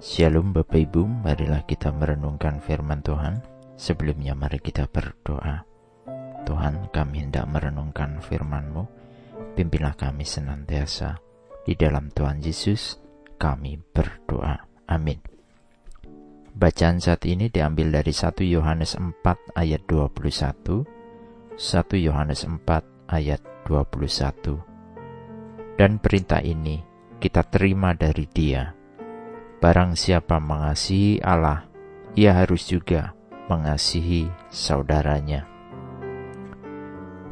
Shalom Bapak Ibu, marilah kita merenungkan firman Tuhan. Sebelumnya mari kita berdoa. Tuhan, kami hendak merenungkan firman-Mu. Pimpinlah kami senantiasa. Di dalam Tuhan Yesus, kami berdoa. Amin. Bacaan saat ini diambil dari 1 Yohanes 4 ayat 21, 1 Yohanes 4 ayat 21. Dan perintah ini kita terima dari dia, Barang siapa mengasihi Allah, ia harus juga mengasihi saudaranya.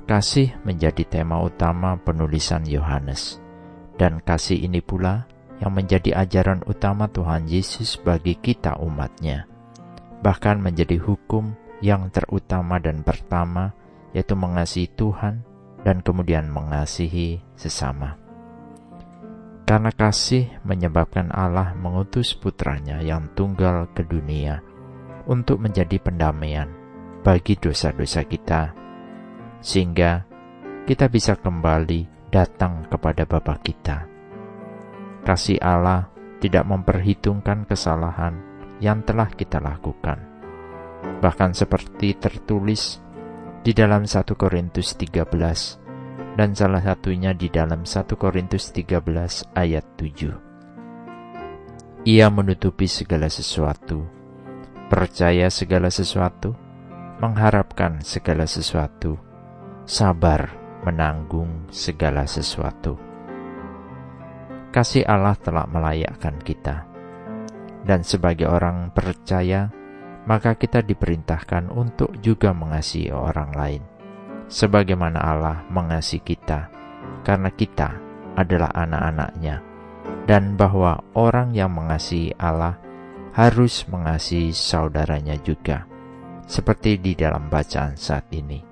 Kasih menjadi tema utama penulisan Yohanes, dan kasih ini pula yang menjadi ajaran utama Tuhan Yesus bagi kita umatnya, bahkan menjadi hukum yang terutama dan pertama, yaitu mengasihi Tuhan dan kemudian mengasihi sesama. Karena kasih menyebabkan Allah mengutus putranya yang tunggal ke dunia untuk menjadi pendamaian bagi dosa-dosa kita, sehingga kita bisa kembali datang kepada Bapa kita. Kasih Allah tidak memperhitungkan kesalahan yang telah kita lakukan. Bahkan seperti tertulis di dalam 1 Korintus 13 dan salah satunya di dalam 1 Korintus 13 ayat 7. Ia menutupi segala sesuatu, percaya segala sesuatu, mengharapkan segala sesuatu, sabar menanggung segala sesuatu. Kasih Allah telah melayakkan kita, dan sebagai orang percaya, maka kita diperintahkan untuk juga mengasihi orang lain sebagaimana Allah mengasihi kita, karena kita adalah anak-anaknya, dan bahwa orang yang mengasihi Allah harus mengasihi saudaranya juga, seperti di dalam bacaan saat ini.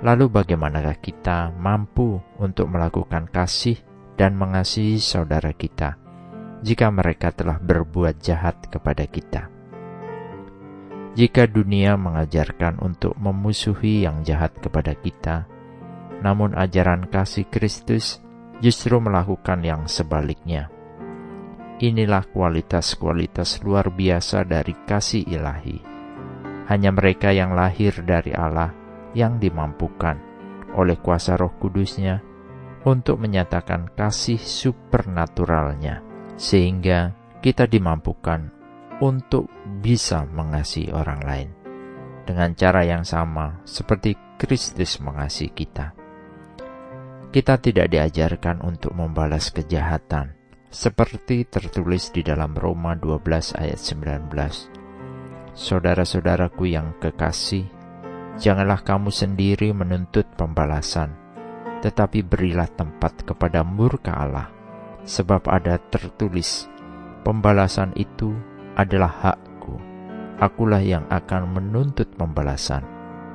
Lalu bagaimanakah kita mampu untuk melakukan kasih dan mengasihi saudara kita jika mereka telah berbuat jahat kepada kita? Jika dunia mengajarkan untuk memusuhi yang jahat kepada kita, namun ajaran kasih Kristus justru melakukan yang sebaliknya. Inilah kualitas-kualitas luar biasa dari kasih ilahi. Hanya mereka yang lahir dari Allah yang dimampukan oleh kuasa roh kudusnya untuk menyatakan kasih supernaturalnya, sehingga kita dimampukan untuk bisa mengasihi orang lain dengan cara yang sama seperti Kristus mengasihi kita. Kita tidak diajarkan untuk membalas kejahatan seperti tertulis di dalam Roma 12 ayat 19. Saudara-saudaraku yang kekasih, janganlah kamu sendiri menuntut pembalasan, tetapi berilah tempat kepada murka Allah, sebab ada tertulis, pembalasan itu adalah hakku. Akulah yang akan menuntut pembalasan.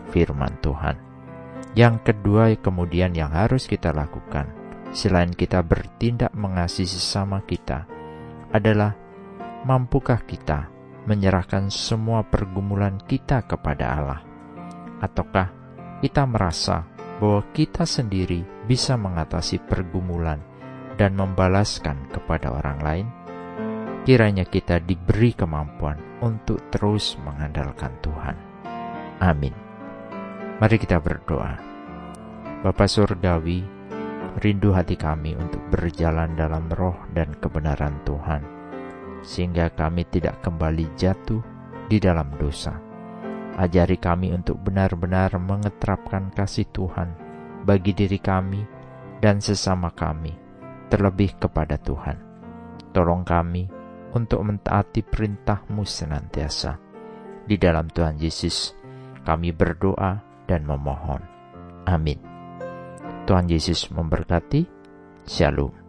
Firman Tuhan. Yang kedua kemudian yang harus kita lakukan, selain kita bertindak mengasihi sesama kita, adalah mampukah kita menyerahkan semua pergumulan kita kepada Allah? Ataukah kita merasa bahwa kita sendiri bisa mengatasi pergumulan dan membalaskan kepada orang lain? Kiranya kita diberi kemampuan untuk terus mengandalkan Tuhan. Amin. Mari kita berdoa. Bapa Surgawi, rindu hati kami untuk berjalan dalam roh dan kebenaran Tuhan, sehingga kami tidak kembali jatuh di dalam dosa. Ajari kami untuk benar-benar mengeterapkan kasih Tuhan bagi diri kami dan sesama kami, terlebih kepada Tuhan. Tolong kami untuk mentaati perintahmu senantiasa. Di dalam Tuhan Yesus, kami berdoa dan memohon. Amin. Tuhan Yesus memberkati. Shalom.